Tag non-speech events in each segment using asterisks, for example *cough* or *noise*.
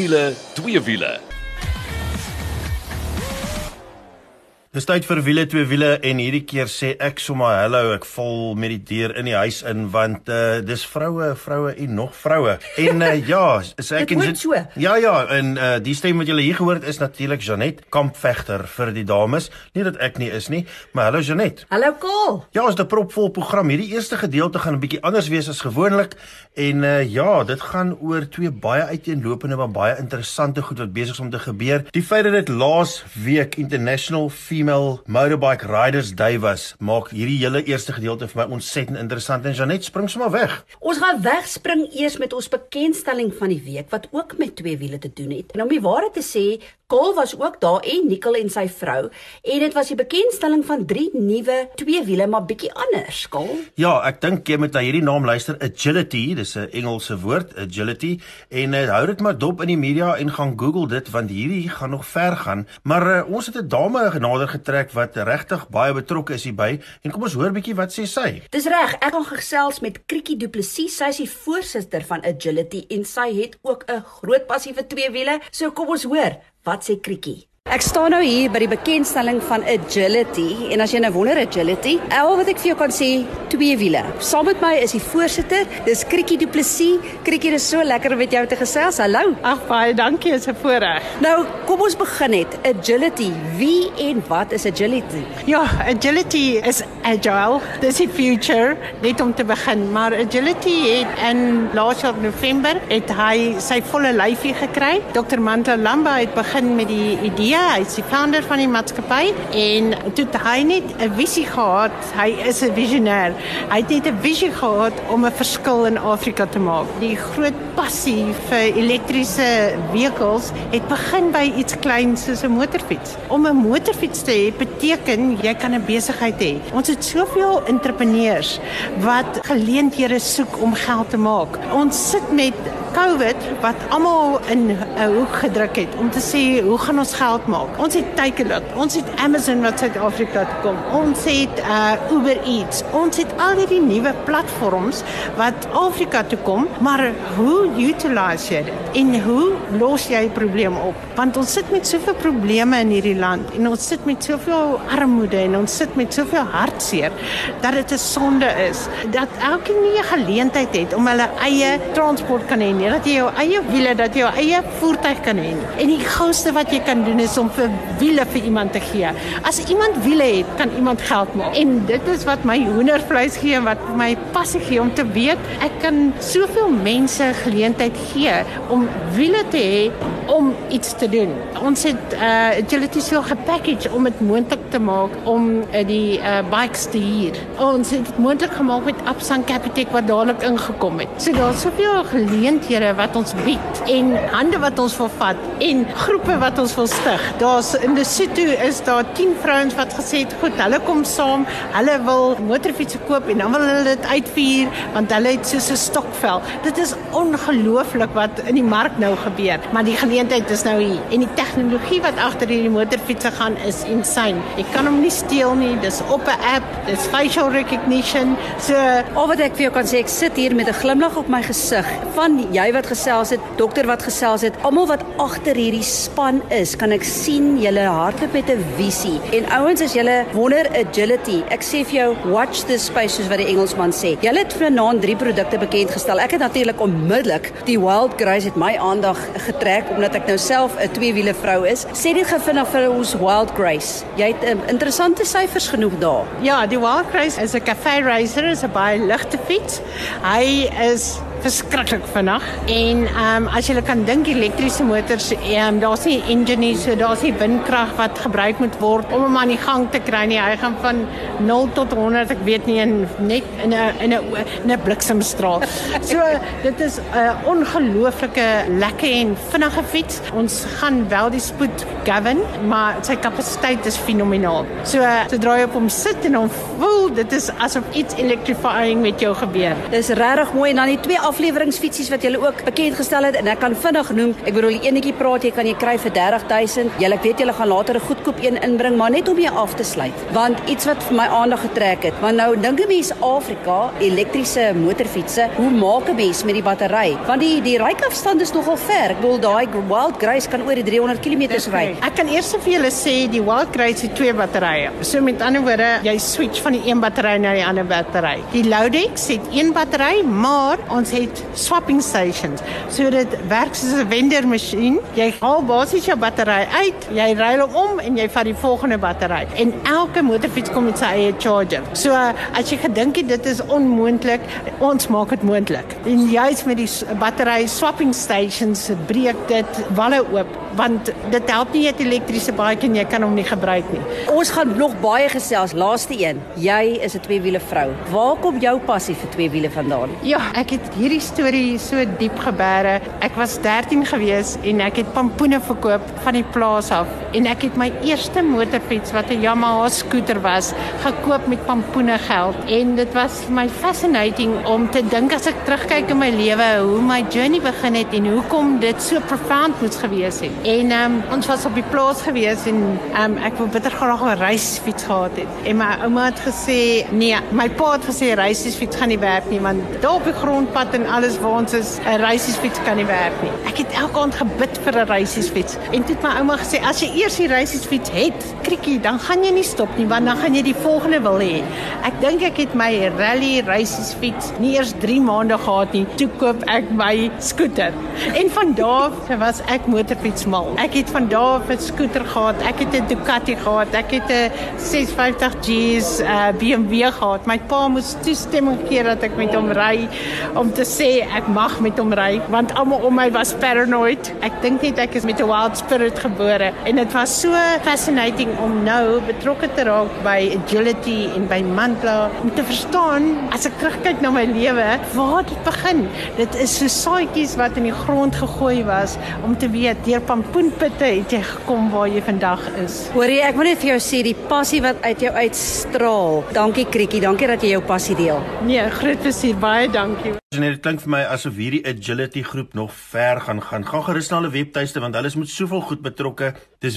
wiele, twee wiele. Dis tyd vir wiele twee wiele en hierdie keer sê ek sommer hallo, ek val met die deur in die huis in want uh dis vroue, vroue en nog vroue. *laughs* En uh ja, sê ek en so. Ja ja, en uh die stem wat julle hier gehoor het is natuurlik Janet, kampvegter vir die dames. Nie dat ek nie is nie, maar hallo Janet. Hallo Kaal. Ja, ons het 'n propvol program. Hierdie eerste gedeelte gaan 'n bietjie anders wees as gewoonlik en uh ja, dit gaan oor twee baie uiteenlopende maar baie interessante goed wat besig is om te gebeur. Die feit dat dit laas week International Female Motorbike Riders Day was, maak hierdie hele eerste gedeelte vir my ontsettend interessant en Janet spring sommer weg. Ons gaan wegspring eers met ons bekendstelling van die week wat ook met twee wiele te doen het. En om die waarheid te sê, Kol was ook daar en Nicole en sy vrou en dit was die bekendstelling van drie nuwe twee wiele maar bietjie anders, Kol. Ja, ek dink jy moet na hierdie naam luister, Agility, dis 'n Engelse woord, Agility en uh, hou dit maar dop in die media en gaan Google dit want hierdie gaan nog ver gaan. Maar uh, ons het 'n dame genader getrek wat regtig baie betrokke is hierby en kom ons hoor bietjie wat sê sy. Dis reg, ek gaan gesels met Krikkie Du Plessis, sy is die voorsitter van Agility en sy het ook 'n groot passie vir twee wiele. So kom ons hoor, wat sê Krikkie? Ek staan nou hier by die bekendstelling van Agility en as jy nou wonder Agility, al wat ek vir jou kan sê, twee wiele. Saam met my is die voorsitter, dis Krikkie Du Plessis. Krikkie, dit is so lekker om met jou te gesels. Hallo. Ag baie dankie, is 'n voorreg. Nou, kom ons begin net. Agility, wie en wat is Agility? Ja, Agility is agile. Dis die future, net om te begin, maar Agility het in laas jaar November het hy sy volle lyfie gekry. Dr. Mantle Lamba het begin met die idee hy is die founder van die maatskappy en toe hy net 'n visie gehad. Hy is 'n visionêr. Hy het net 'n visie gehad om 'n verskil in Afrika te maak. Die groot passie vir elektriese vehicles het begin by iets kleins soos 'n motorfiets. Om 'n motorfiets te hê beteken jy kan 'n besigheid hê. Ons het soveel entrepreneurs wat geleenthede soek om geld te maak. Ons sit met COVID wat almal in 'n hoek gedruk het om te sê hoe gaan ons geld maak? Ons het Takealot, ons het Amazon wat Suid-Afrika toe kom. Ons het uh Uber Eats. Ons het al hierdie nuwe platforms wat Afrika toe kom, maar hoe utilize jy dit? En hoe los jy die probleem op? Want ons sit met soveel probleme in hierdie land en ons sit met soveel armoede en ons sit met soveel hartseer dat dit 'n sonde is dat elkeen nie 'n geleentheid het om hulle eie transport kan hê nie, dat jy jou eie wiele, dat jy jou eie voertuig kan hê. En die gouste wat jy kan doen is om vir wiele vir iemand te gee. As iemand wiele het, kan iemand geld maak. En dit is wat my hoendervleis gee en wat my passie gee om te weet ek kan soveel mense geleentheid gee om wiele te hê om iets te doen. Ons het uh agility so gepackage om dit moontlik te maak om uh, die uh, bikes te huur. Ons het dit moontlik gemaak met Absan Capitec wat dadelik ingekom het. So daar's soveel geleenthede wat ons bied en hande wat ons wil vat en groepe wat ons wil stig. Daar's in Lesotho is daar 10 vrouens wat gesê het, "Goed, hulle kom saam. Hulle wil motorfietsse koop en dan wil hulle dit uitvier want hulle het so 'n stokvel." Dit is ongelooflik wat in die mark nou gebeur, maar die geleentheid is nou hier en die tegnologie wat agter hierdie motorfietsse gaan is insane. Jy kan hom nie steel nie. Dis op 'n app, dis facial recognition. So, al wat ek vir jou kan sê, ek sit hier met 'n glimlag op my gesig van jy wat gesels het, dokter wat gesels het, almal wat agter hierdie span is, kan ek sien julle hardloop met 'n visie. En ouens, as julle wonder agility, ek sê vir jou, watch space soos wat die Engelsman sê. Julle het vanaand drie produkte bekend gestel. Ek het natuurlik onmiddellik die Wild Grace het my aandag getrek omdat ek nou self 'n tweewiele vrou is. Sê dit gefinnig vir ons Wild Grace. Jy het um, interessante syfers genoeg daar. Ja, die Wild Grace is 'n cafe racer, is 'n baie ligte fiets. Hy is verskriklik vinnig. En ehm um, as jy kan dink elektriese motors ehm um, daar's nie engine nie so daar's nie windkrag wat gebruik moet word om hom aan die gang te kry nie. Hy gaan van 0 tot 100 ek weet nie in net in 'n in 'n in 'n bliksemstraal so dit is 'n uh, ongelooflike lekker en vinnige fiets. Ons gaan wel die spoed govern maar sy kapasiteit is fenomenaal. So sodra jy op hom sit en hom voel dit is asof iets electrifying met jou gebeur. Dis regtig mooi. En dan die twee afleweringsfietsies wat jy ook bekend gestel het en ek kan vinnig noem. Ek bedoel die enetjie praat jy kan jy kry vir 30000. Julle ek weet julle gaan later 'n goedkoop een inbring, maar net om jy af te sluit. Want iets wat vir my aandag getrek het, want nou dink 'n mens Afrika elektriese motorfietsse, hoe maak 'n mens met die battery? Want die die ryafstand is nogal ver. Ek bedoel daai Wild Grace kan oor die 300 km ry. Ek kan eers vir julle sê die Wild Grace het twee batterye. So met ander woorde, jy switch van die een battery na die ander battery. Die Lodex het een battery, maar ons het swapping stations. So dit werk soos 'n wendermasjien. Jy haal basies jou battery uit, jy ruil hom om en jy vat die volgende battery. En elke motorfiets kom met sy eie charger. So as jy gedink het dit is onmoontlik, ons maak dit moontlik. En juist met die battery swapping stations breek dit walle oop want dit help nie jy het elektriese baadjie en jy kan hom nie gebruik nie. Ons gaan nog baie gesels. Laaste een. Jy is 'n tweewiele vrou. Waar kom jou passie vir tweewiele vandaan? Ja, ek het hierdie storie so diep gebeere. Ek was 13 gewees en ek het pampoene verkoop van die plaas af en ek het my eerste motorfiets wat 'n Yamaha skooter was, gekoop met pampoene geld en dit was my fascinating om te dink as ek terugkyk in my lewe hoe my journey begin het en hoekom dit so profound moes gewees het. En um, ons was op die plaas gewees en um, ek wou bitter graag 'n reisfiets gehad het. En my ouma het gesê, "Nee, my pa het gesê reisfiets gaan nie werk nie want daar op die grondpad en alles waar ons is, 'n reisfiets kan nie werk nie." Ek het elke aand gebid vir 'n reisfiets. En toe het my ouma gesê, "As jy eers die reisfiets het, kriekie, dan gaan jy nie stop nie want dan gaan jy die volgende wil hê." Ek dink ek het my rally reisfiets nie eers 3 maande gehad nie, toe koop ek my skooter. En van daar af was ek motorfiets mal. Ek het van daar af 'n skooter gehad. Ek het 'n Ducati gehad. Ek het 'n 650G's uh, BMW gehad. My pa moes toestemming gee dat ek met hom ry om te sê ek mag met hom ry want almal om my was paranoid. Ek dink net ek is met 'n wild spirit gebore en dit was so fascinating om nou betrokke te raak by agility en by Mantla om te verstaan as ek terugkyk na my lewe waar dit begin. Dit is so saadjies wat in die grond gegooi was om te weet deur pampoenpitte het jy gekom waar jy vandag is. Hoorie, ek wil net vir jou sê die passie wat uit jou uitstraal. Dankie Kriekie, dankie dat jy jou passie deel. Nee, groot plesier, baie dankie. En dit klink vir my asof hierdie agility groep nog ver gaan gaan. Gaan gerus na hulle webtuiste want hulle is met soveel goed betrokke. Dis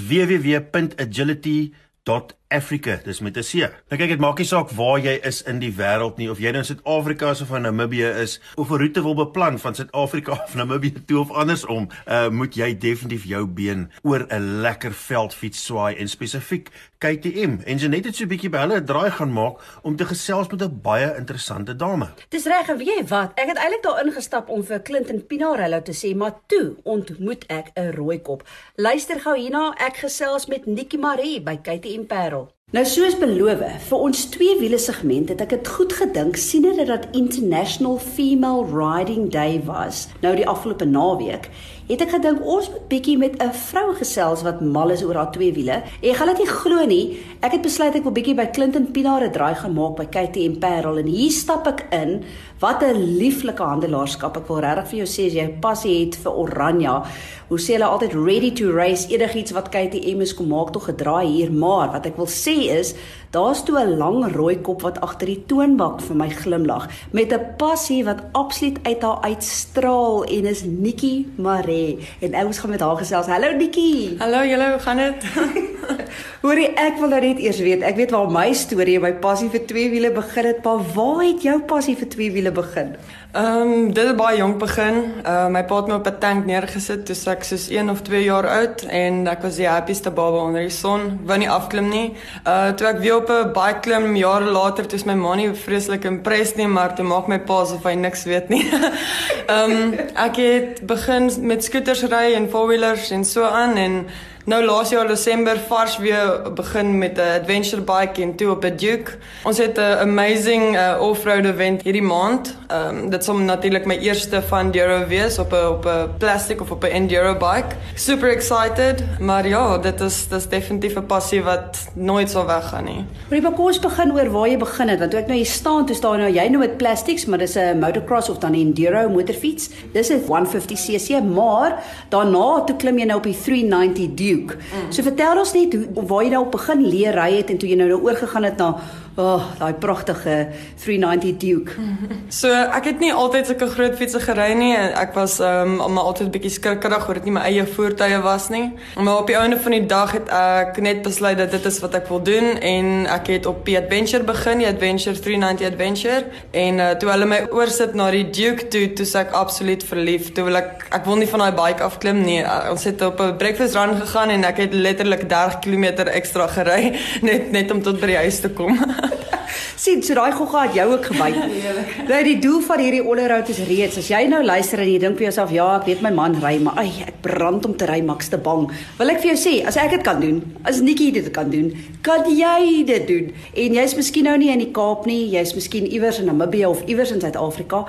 www.agility.africa. Dis met 'n C. Nou kyk, dit maak nie saak waar jy is in die wêreld nie of jy nou in Suid-Afrika of in Namibië is of 'n roete wil beplan van Suid-Afrika *laughs* of Namibië toe of andersom, uh, moet jy definitief jou been oor 'n lekker veldfiets swaai en spesifiek KTM. En Janet het so 'n bietjie by hulle 'n draai gaan maak om te gesels met 'n baie interessante dame. Dis reg, weet jy wat? Ek het eintlik daar ingestap om vir Clinton Pinarello te sê, maar toe ontmoet ek 'n rooi kop. Luister gou hierna, ek gesels met Nikki Marie by KTM Parel. Nou soos beloof, vir ons twee wiele segment het ek dit goed gedink sien dit dat International Female Riding Day was. Nou die afgelope naweek het ek gedink ons moet bietjie met 'n vrou gesels wat mal is oor haar twee wiele. En jy gaan dit nie glo nie, ek het besluit ek wil bietjie by Clinton Pinaar 'n draai gaan maak by KTM Parel en hier stap ek in. Wat 'n lieflike handelaarskap. Ek wil regtig vir jou sê as jy passie het vir Oranje, hoe sê hulle altyd ready to race enigiets wat KTM is kom maak tog gedraai hier, maar wat ek wil sê is Daar's toe 'n lang rooi kop wat agter die toonbank vir my glimlag met 'n passie wat absoluut uit haar uitstraal en is Nikki Mare en ouens gaan met haar gesels. Hallo Nikki. Hallo julle, hoe gaan dit? *laughs* Hoorie, ek wil nou net eers weet. Ek weet waar my storie en my passie vir twee wiele begin het, maar waar het jou passie vir twee wiele begin? Ehm um, dit het baie jonk begin. Uh my pa het my op 'n tank neergesit toe ek soos 1 of 2 jaar oud en ek was die happieste baba onder die son. Wou nie afklim nie. Uh toe ek weer op 'n bike klim jare later, toe is my ma nie vreeslik impressed nie, maar toe maak my pa asof hy niks weet nie. *laughs* Ehm um, ek het begin met scooters ry en four-wheelers en so aan en Nou laas jaar Desember vars weer begin met 'n adventure bike en toe op 'n Duke. Ons het 'n amazing uh, off-road event hierdie maand. Ehm um, dit sou natuurlik my eerste van enduro wees op 'n op 'n plastic of op 'n enduro bike. Super excited, maar ja, dit is dis definitief 'n passie wat nooit sal weggaan nie. Maar jy ons begin oor waar jy begin het want toe ek nou hier staan, toe staan nou jy nou met plastics, maar dis 'n motocross of dan 'n enduro motorfiets. Dis 'n 150cc, maar daarna toe klim jy nou op die 390 Duke. Mm. So vertel ons net hoe waar jy nou begin leer ry het en toe jy nou nou oorgegaan het na oh, daai pragtige 390 Duke. So ek het nie altyd sulke groot fietsse gery nie. Ek was ehm um, maar altyd 'n bietjie skrikkerig oor dit nie my eie voertuie was nie. Maar op die einde van die dag het ek net besluit dat dit is wat ek wil doen en ek het op die Adventure begin, die Adventure 390 Adventure en uh, toe hulle my oorsit na die Duke toe, toe sê ek absoluut verlief. Toe wil ek ek wil nie van daai bike afklim nie. Uh, ons het op 'n breakfast run gegaan en ek het letterlik 30 km ekstra gery *laughs* net net om tot by die huis te kom. *laughs* sien, so daai gogga het jou ook gebyt. *laughs* nou die doel van hierdie onderhoud is reeds as jy nou luister en jy dink vir jouself, ja, ek weet my man ry, maar ai, ek brand om te ry, mak's te bang. Wil ek vir jou sê, as ek dit kan doen, as Nikki dit kan doen, kan jy dit doen. En jy's miskien nou nie in die Kaap nie, jy's miskien iewers in Namibië of iewers in Suid-Afrika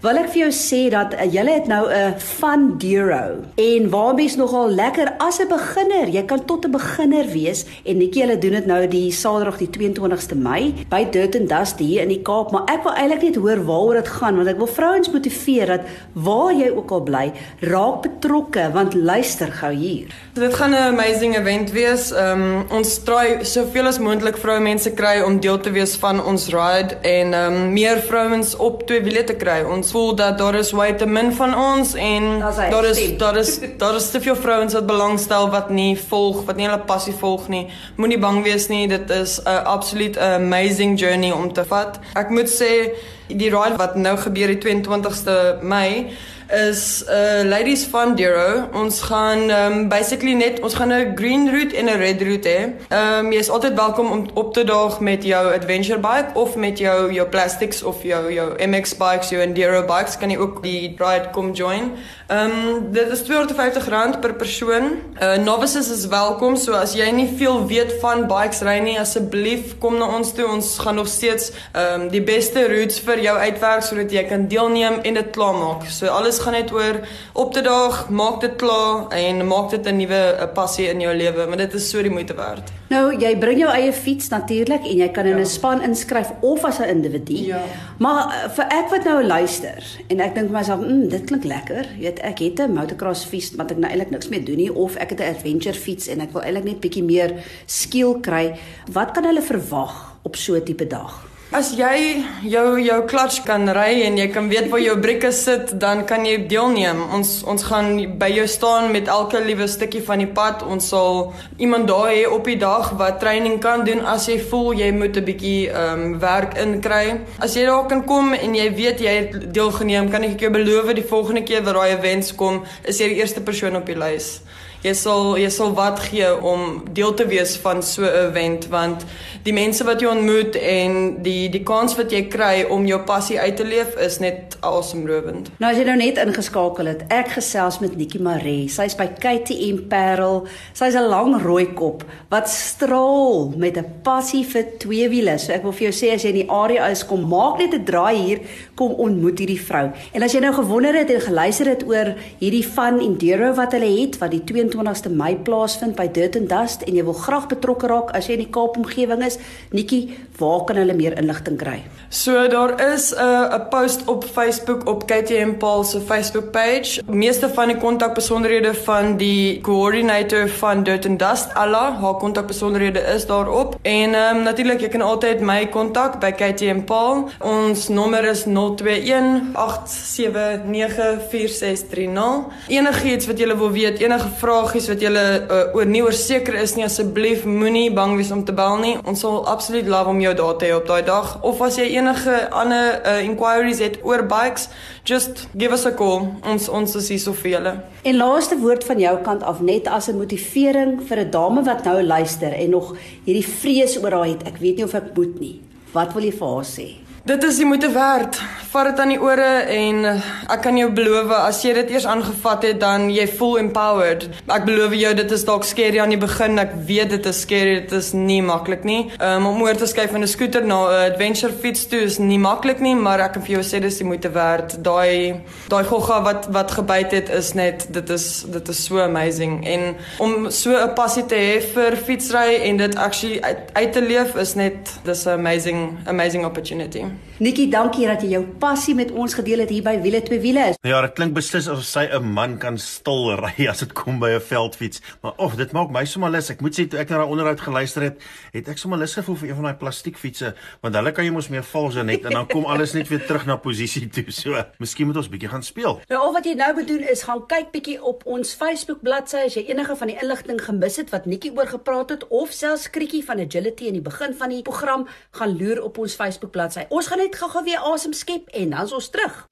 wil ek vir jou sê dat uh, julle het nou 'n fun duro en waarbies nogal lekker as 'n beginner. Jy kan tot 'n beginner wees en netjie hulle doen dit nou die Saterdag die 22ste Mei by Dirt and Dust hier in die Kaap, maar ek wil eintlik net hoor waaroor dit gaan want ek wil vrouens motiveer dat waar jy ook al bly, raak betrokke want luister gou hier. Dit gaan 'n amazing event wees. Um, ons try soveel as moontlik vroumense kry om deel te wees van ons ride en um, meer vrouens op twee wiele te kry. Ons voel dat daar is way te min van ons en daar is daar is daar is te veel vrouens wat belangstel wat nie volg, wat nie hulle passie volg nie. Moenie bang wees nie, dit is 'n absoluut amazing journey om te vat. Ek moet sê die ride wat nou gebeur die 22ste Mei is uh, ladies fun duro. Ons gaan um basically net ons gaan 'n green route en 'n red route hê. Um jy is altyd welkom om op te daag met jou adventure bike of met jou jou plastics of jou jou MX bikes, jou enduro bikes kan jy ook die ride kom join. Um dit is R250 per persoon. Uh novices is welkom, so as jy nie veel weet van bikes ry nie, asseblief kom na ons toe. Ons gaan nog steeds um die beste routes vir jou uitwerk sodat jy kan deelneem en dit klaarmaak. So alles gaan net oor op te daag, maak dit klaar en maak dit 'n nuwe passie in jou lewe, maar dit is so die moeite werd. Nou, jy bring jou eie fiets natuurlik en jy kan in 'n ja. span inskryf of as 'n individu. Ja. Maar uh, vir ek wat nou luister en ek dink vir myself, "Mmm, dit klink lekker." Jy weet, ek het 'n motocross fiets wat ek nou eintlik niks meer doen nie of ek het 'n adventure fiets en ek wil eintlik net bietjie meer skill kry. Wat kan hulle verwag op so 'n tipe dag? As jy jou jou clutch kan ry en jy kan weet waar jou brieke sit, dan kan jy deelneem. Ons ons gaan by jou staan met elke liewe stukkie van die pad. Ons sal iemand daar hê op die dag wat training kan doen as jy voel jy moet 'n bietjie ehm um, werk inkry. As jy daar kan kom en jy weet jy het deelgeneem, kan ek jou beloof die volgende keer wat daai events kom, is jy die eerste persoon op die lys jy sal jy sal wat gee om deel te wees van so 'n event want die mense wat jy ontmoet en die die kans wat jy kry om jou passie uit te leef is net asemrowend. Nou as jy nou net ingeskakel het, ek gesels met Nikki Maree. Sy's by KTM Parel. Sy's 'n lang rooi kop wat straal met 'n passie vir twee wiele. So ek wil vir jou sê as jy in die area is, kom maak net 'n draai hier, kom ontmoet hierdie vrou. En as jy nou gewonder het en geluister het oor hierdie van Enduro wat hulle het wat die 22ste Mei plaasvind by Dirt and Dust en jy wil graag betrokke raak as jy in die Kaap omgewing is, Nikki, waar kan hulle meer inligting kry? So daar is 'n uh, 'n post op Facebook op KTM Paul se Facebook page. Meeste van die kontakbesonderhede van die coordinator van Dirt and Dust, Alla, haar kontakbesonderhede is daarop. En ehm um, natuurlik jy kan altyd my kontak by KTM Paul. Ons nommer is 021 8794630. Enigiets wat jy wil weet, enige vragies wat julle uh, oor nie oor seker is nie, asseblief moenie bang wees om te bel nie. Ons sal absoluut love om jou daar te hê op daai dag. Of as jy enige ander uh, inquiries het oor bikes, just give us a call. Ons ons is hier so vir julle. En laaste woord van jou kant af net as 'n motivering vir 'n dame wat nou luister en nog hierdie vrees oor haar het. Ek weet nie of ek moet nie. Wat wil jy vir haar sê? Dit is die moeite werd. Vat dit aan die ore en eh, ek kan jou beloof as jy dit eers aangevat het dan jy voel empowered. Ek beloof jou dit is dalk skerry aan die begin. Ek weet dit is skerry, dit is nie maklik nie. Um, om oor te skuif van 'n skooter na 'n adventure fiets toe is nie maklik nie, maar ek kan vir jou sê dis die moeite werd. Daai daai gogga wat wat gebyt het is net dit is dit is so amazing en om so 'n passie te hê vir fietsry en dit actually uit, uit te leef is net dis 'n amazing amazing opportunity. Yeah. Nikki, dankie dat jy jou passie met ons gedeel het hier by Wiele twee wiele. Ja, dit klink beslis asof sy 'n man kan stil *laughs* ry as dit kom by 'n veldfiets. Maar of dit maak my sommer lus. Ek moet sê toe ek na daai onderhoud geluister het, het ek sommer lus gevoel vir een van daai plastiekfietsse, want hulle kan jy mos meer val so net en dan kom alles net weer terug na posisie toe. *laughs* So, miskien moet ons bietjie gaan speel. Nou al wat jy nou moet doen is gaan kyk bietjie op ons Facebook bladsy as jy enige van die inligting gemis het wat Nikki oor gepraat het of selfs Krietjie van Agility in die begin van die program gaan loer op ons Facebook bladsy. Ons gaan net gou-gou weer asem skep en dan is ons terug.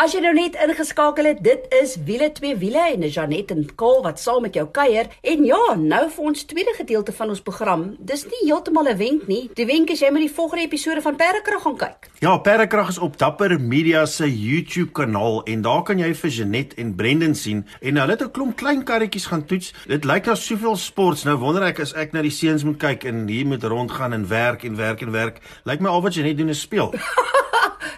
As jy nou net ingeskakel het, dit is wiele twee wiele en Janet en Kol wat saam met jou kuier. En ja, nou vir ons tweede gedeelte van ons program. Dis nie heeltemal 'n wenk nie. Die wenk is jy moet die volgende episode van Perdekrag gaan kyk. Ja, Perdekrag is op Dapper Media se YouTube kanaal en daar kan jy vir Janet en Brendan sien en hulle het 'n klomp klein karretjies gaan toets. Dit lyk na soveel sports. Nou wonder ek as ek na die seuns moet kyk en hier moet rondgaan en werk en werk en werk. Lyk my al wat Janet doen is speel. *laughs*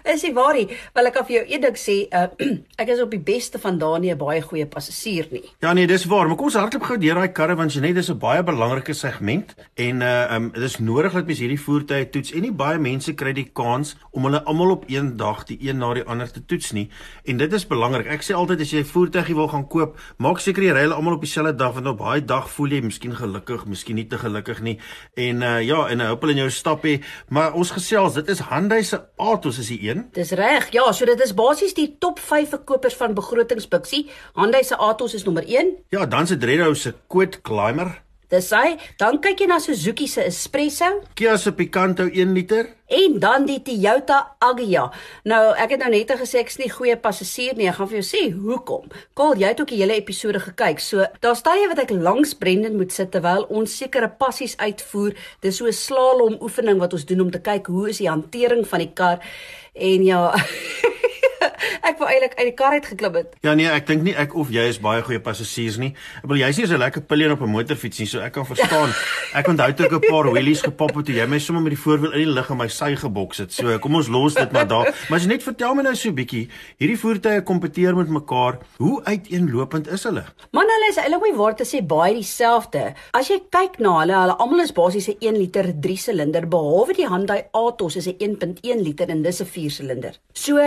Is nie waar nie. Wel ek kan vir jou een ding sê, uh, *clears throat* ek is op die beste van 'n baie goeie passasier nie. Ja nee, dis waar, maar kom ons hardloop gou deur daai karre want Janet is 'n baie belangrike segment en uh um dis nodig dat mens hierdie voertuie toets en nie baie mense kry die kans om hulle almal op een dag die een na die ander te toets nie. En dit is belangrik. Ek sê altyd as jy 'n voertuigie wil gaan koop, maak seker jy ry hulle almal op dieselfde dag want op baie dag voel jy miskien gelukkig, miskien nie te gelukkig nie. En uh ja, en 'n huppel in jou stap hê, maar ons gesels, dit is Hyundai se Atos is die een. Dis reg. Ja, so dit is basies die top 5 verkopers van begrotingsbuksie. Hyundai se Atos is nommer 1. Ja, dan se Dredo se Quid Climber. Dis hy. Dan kyk jy na Suzuki se Espresso Kia se Picanto 1 liter. en dan die Toyota Agya. Nou, ek het nou net gesê ek's nie goeie passasier nie. Ek gaan vir jou sê hoekom. Kaal, jy het ook die hele episode gekyk. So, daar's tye wat ek langs Brendan moet sit terwyl ons sekere passies uitvoer. Dis so 'n slalom oefening wat ons doen om te kyk hoe is die hantering van die kar. En ja, *laughs* *laughs* ek wou eintlik uit die kar uit geklim het. Ja nee, ek dink nie ek of jy is baie goeie passasiers nie. Ek bedoel jy's nie so lekker pillion op 'n motorfiets nie, so ek kan verstaan. *laughs* Ek onthou toe ek 'n paar wheelies gepop het toe jy my sommer met die voorwiel in die lug in my sy geboks het. So kom ons los dit maar daar. Maar as jy net vertel my nou so 'n bietjie, hierdie voertuie kompeteer met mekaar. Hoe uiteenlopend is hulle? Man, hulle is eintlik nie waar te sê baie dieselfde. As jy kyk na hulle, hulle almal is basies 'n 1 liter 3 silinder behalwe die Hyundai Atos is 'n 1.1 liter en dis 'n 4 silinder. So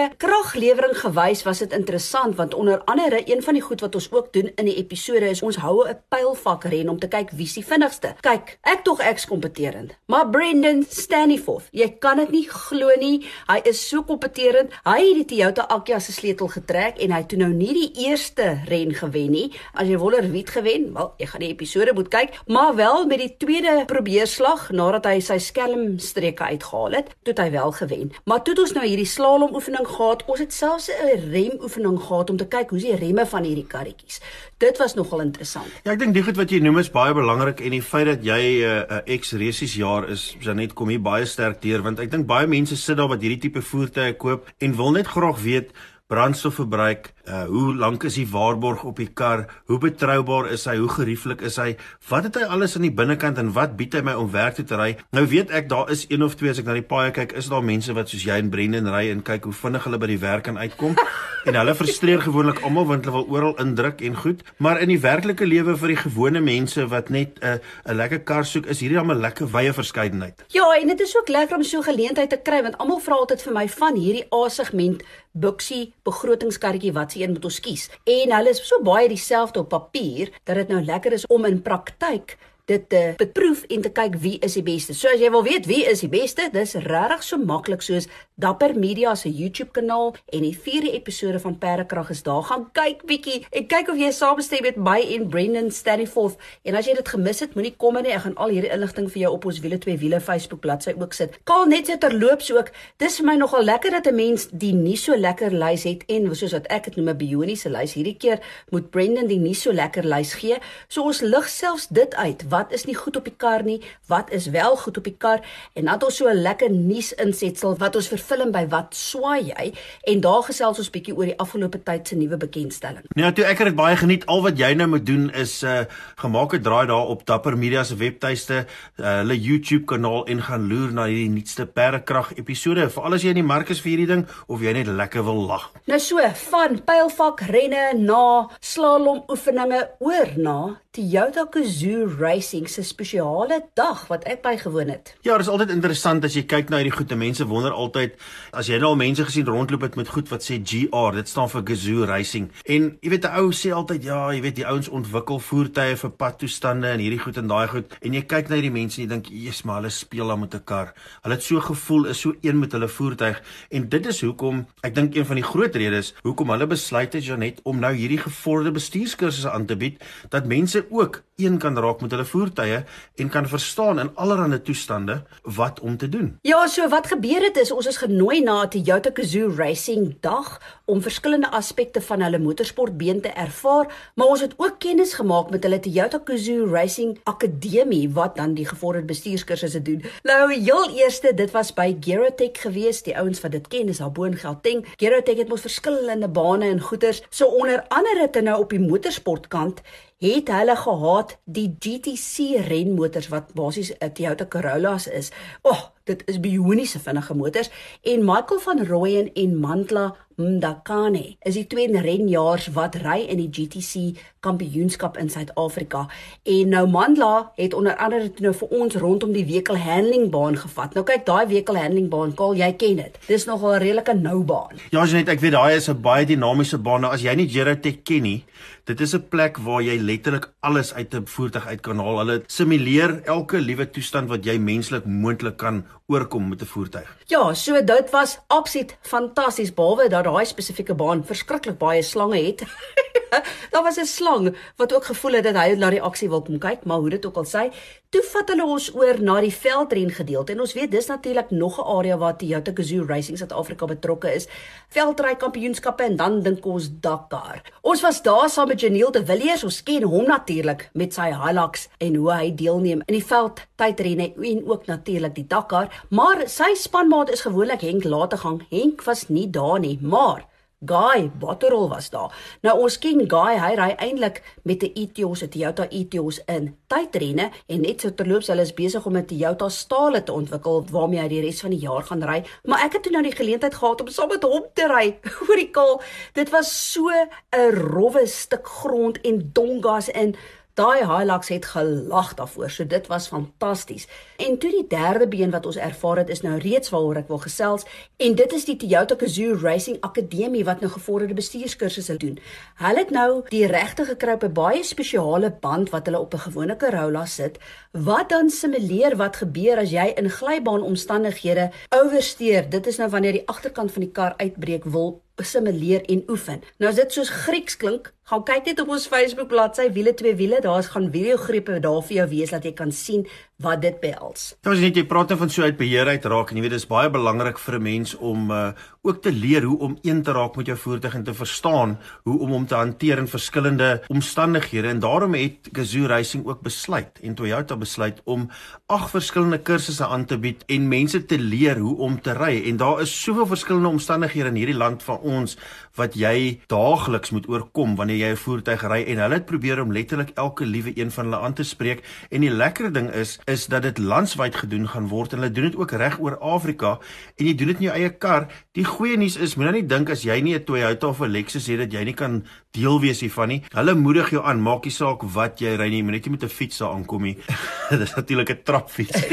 kraglewering gewys was dit interessant want onder andere een van die goed wat ons ook doen in die episode is ons hou 'n pylvak ren om te kyk wie's die vinnigste. Kyk, ek tog ek's kompeterend, maar Brendan Staniforth, jy kan dit nie glo nie. Hy is so kompeterend. Hy het die Toyota Agya se sleutel getrek en hy het toe nou nie die eerste ren gewen nie. As jy wonder wie het gewen, wel, jy gaan die episode moet kyk, maar wel met die tweede probeerslag nadat hy sy skelmstreke uitgehaal het, toe het hy wel gewen. Maar toe het ons nou hierdie slalom oefening gehad. Ons het selfs 'n remoefening gehad om te kyk hoe's die remme van hierdie karretjies. Dit was nogal interessant. Ja, ek dink die goed wat jy noem is baie belangrik en die feit dat jy 'n uh, uh, ex-resies jaar is, Janet kom hier baie sterk deur want ek dink baie mense sit daar wat hierdie tipe voertuie koop en wil net graag weet brandstofverbruik, uh, hoe lank is die waarborg op die kar, hoe betroubaar is hy, hoe gerieflik is hy, wat het hy alles aan die binnekant en wat bied hy my om werk toe te ry? Nou weet ek daar is een of twee as ek na die paaie kyk, is daar mense wat soos jy en Brendan ry en kyk hoe vinnig hulle by die werk kan uitkom. *laughs* en hulle frustreer gewoonlik almal want hulle wil oral indruk en goed, maar in die werklike lewe vir die gewone mense wat net 'n uh, 'n lekker kar soek, is hierdie dan 'n lekker wye verskeidenheid. Ja, en dit is ook lekker om so 'n geleentheid te kry want almal vra altyd vir my van hierdie A-segment buksie begrotingskarretjie wat se een moet ons kies. En hulle is so baie dieselfde op papier dat dit nou lekker is om in praktyk dit te beproef en te kyk wie is die beste. So as jy wil weet wie is die beste, dis regtig so maklik soos Dapper Media se YouTube kanaal en die vierde episode van Perdekrag is daar. Gaan kyk bietjie en kyk of jy saamstem met my en Brendan Staniforth. En as jy dit gemis het, moenie kom nie. Ek gaan al hierdie inligting vir jou op ons wiele twee wiele Facebook bladsy ook sit. Kaal net so terloops ook. Dis vir my nogal lekker dat 'n mens die nie so lekker lys het en soos wat ek dit noem 'n bioniese lys. Hierdie keer moet Brendan die nie so lekker lys gee. So ons lig selfs dit uit wat is nie goed op die kar nie, wat is wel goed op die kar en dan het ons so 'n lekker nuus insetsel wat ons vervilm by wat swaai jy en daar gesels ons bietjie oor die afgelope tyd se nuwe bekendstelling. Ja, toe ek het dit baie geniet. Al wat jy nou moet doen is uh gemaak 'n draai daar op Dapper Media se webtuiste, uh, hulle YouTube kanaal en gaan loer na hierdie nuutste perdekrag episode. Veral as jy in die mark is vir hierdie ding of jy net lekker wil lag. Nou so, van pylvak renne na slalom oefeninge oor na Toyota Gazoo Race Racing se spesiale dag wat ek bygewoon het. Ja, dit is altyd interessant as jy kyk na hierdie goed. Mense wonder altyd as jy nou al mense gesien rondloop het met goed wat sê GR, dit staan vir Gazoo Racing. En jy weet 'n ou sê altyd ja, jy weet die ouens ontwikkel voertuie vir padtoestande en hierdie goed en daai goed. En jy kyk na hierdie mense en jy dink, "Jesus, maar hulle speel dan met 'n kar. Hulle het so gevoel, is so een met hulle voertuig." En dit is hoekom ek dink een van die groot redes hoekom hulle besluit het Janet om nou hierdie gevorderde bestuurskursusse aan te bied dat mense ook een kan raak met hulle voertuie en kan verstaan in allerlei toestande wat om te doen. Ja, so wat gebeur het is ons is genooi na 'n Toyota Gazoo Racing dag om verskillende aspekte van hulle motorsportbeen te ervaar, maar ons het ook kennis gemaak met hulle Toyota Gazoo Racing Akademie wat dan die gevorderde bestuurskursusse doen. Nou, heel eerste, dit was by Gerotech geweest. Die ouens wat dit ken is daar bo in Gauteng. Gerotech het mos verskillende bane en goeders. So onder andere het hulle nou op die motorsportkant het hulle gehad die GTC renmotors wat basies 'n Toyota Corollas is. O, oh, dit is bioniese vinnige motors en Michael van Rooyen en Mantla Mdakane is die twee renjaars wat ry in die GTC kampioenskap in Suid-Afrika. En nou Mantla het onder andere nou vir ons rondom die vehicle handling baan gevat. Nou kyk, daai vehicle handling baan, Kaal, jy ken dit. Dis nogal 'n redelike nou baan. Ja, as jy net ek weet daai is 'n baie dinamiese baan. Nou as jy nie Gerotech ken nie, dit is 'n plek waar jy letterlik alles uit 'n voertuig uit kan haal. Hulle simuleer elke liewe toestand wat jy menslik moontlik kan oorkom met 'n voertuig. Ja, so dit was absoluut fantasties behalwe dat daai spesifieke baan verskriklik baie slange het. *laughs* *laughs* Daar was 'n slang wat ook gevoel het dat hy na die aksie wil kom kyk, maar hoe dit ook al sê, toe vat hulle ons oor na die veldren gedeelte en ons weet dis natuurlik nog 'n area waar Toyota Gazoo Racing Suid-Afrika betrokke is. Veldry kampioenskappe en dan dink ons Dakar. Ons was daar saam met Janiel de Villiers, ons ken hom natuurlik met sy Hilux en hoe hy deelneem in die veld tydrenne en ook natuurlik die Dakar, maar sy spanmaat is gewoonlik Henk Lategang. Henk was nie daar nie, maar Guy Botterol was daar. Nou ons ken Guy, hy ry eintlik met 'n Etios, 'n Toyota Etios in tydrenne en net so terloops hulle is besig om 'n Toyota Stale te ontwikkel waarmee hy die res van die jaar gaan ry. Maar ek het toe nou die geleentheid gehad om saam met hom te ry. *laughs* Hoor die kaal, dit was so 'n rowwe stuk grond en dongas in Daai Hilux het gelag daarvoor, so dit was fantasties. En toe die derde been wat ons ervaar het is nou reeds waaroor ek wil gesels en dit is die Toyota Gazoo Racing Akademie wat nou gevorderde bestuurskursusse doen. Hulle het nou die regte gekry op 'n baie spesiale band wat hulle op 'n gewone Corolla sit wat dan simuleer wat gebeur as jy in glybaan omstandighede oversteer. Dit is nou wanneer die agterkant van die kar uitbreek wil simuleer en oefen. Nou as dit soos Grieks klink, gaan kyk net op ons Facebook bladsy wiele twee wiele, daar's gaan videogrepe daar vir jou wees dat jy kan sien wat dit behels. Nou as jy net jy praat van so uit beheer uit raak en jy weet dis baie belangrik vir 'n mens om uh, ook te leer hoe om een te raak met jou voertuig en te verstaan hoe om hom te hanteer in verskillende omstandighede. En daarom het Gazoo Racing ook besluit en Toyota besluit om ag verskillende kursusse aan te bied en mense te leer hoe om te ry. En daar is soveel verskillende omstandighede in hierdie land van ons wat jy daagliks moet oorkom wanneer jy 'n voertuig ry en hulle het probeer om letterlik elke liewe een van hulle aan te spreek. En die lekker ding is is dat dit landwyd gedoen gaan word en hulle doen dit ook reg oor Afrika en jy doen dit in jou eie kar. Die goeie nuus is moenie nou dink as jy nie 'n Toyota of 'n Lexus het dat jy nie kan deel wees hiervan nie. Hulle moedig jou aan maak nie saak wat jy ry nie moet net jy met 'n fiets daar aankom nie. *laughs* Dit is natuurlik 'n trapfiets.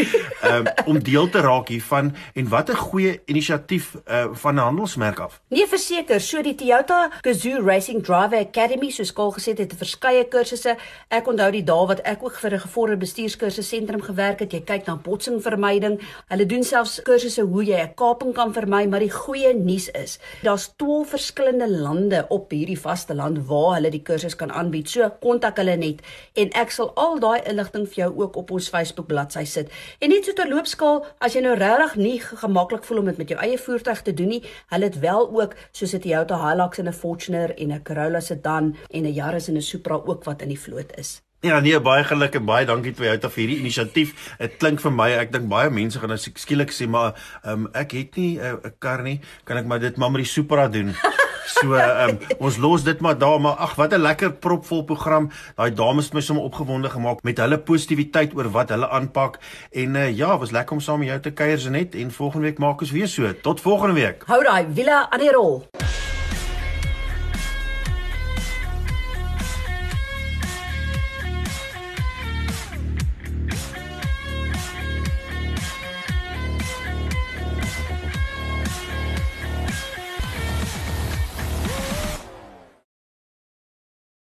Um, *laughs* om deel te raak hiervan en wat 'n goeie inisiatief uh, van 'n handelsmerk af. Nee verseker so die Toyota Gazoo Racing Driver Academy soos Kaal gesê het, het verskeie kursusse. Ek onthou die dae wat ek ook vir 'n gevorderde bestuurskursus sentrum gewerk het. Jy kyk na botsingvermyding. Hulle doen selfs kursusse hoe jy 'n kaping kan vermy, maar die goeie nuus is, daar's 12 verskillende lande op hierdie vasteland waar hulle die kursus kan aanbied. So kontak hulle net en ek sal al daai inligting vir jou ook op ons Facebook bladsy sit. En net so terloopskaal, as jy nou regtig nie gemaklik voel om dit met jou eie voertuig te doen nie, hulle het wel ook soos 'n Toyota Hilux en 'n Fortuner en 'n Corolla sedan en 'n Yaris en 'n Supra ook wat in die vloot is. Ja nee, baie geluk en baie dankie vir jou tot hierdie inisiatief. Dit klink vir my, ek dink baie mense gaan nou skielik sê maar um, ek het nie eh, 'n uh, kar nie, kan ek maar dit maar met die Supra doen. So um, ons los dit maar daar, maar ag wat 'n lekker propvol program. Daai dames het my sommer opgewonde gemaak met hulle positiwiteit oor wat hulle aanpak en uh, ja, was lekker om saam met jou te kuier Zenet en volgende week maak ons weer so. Tot volgende week. Hou daai wiele aan die rol.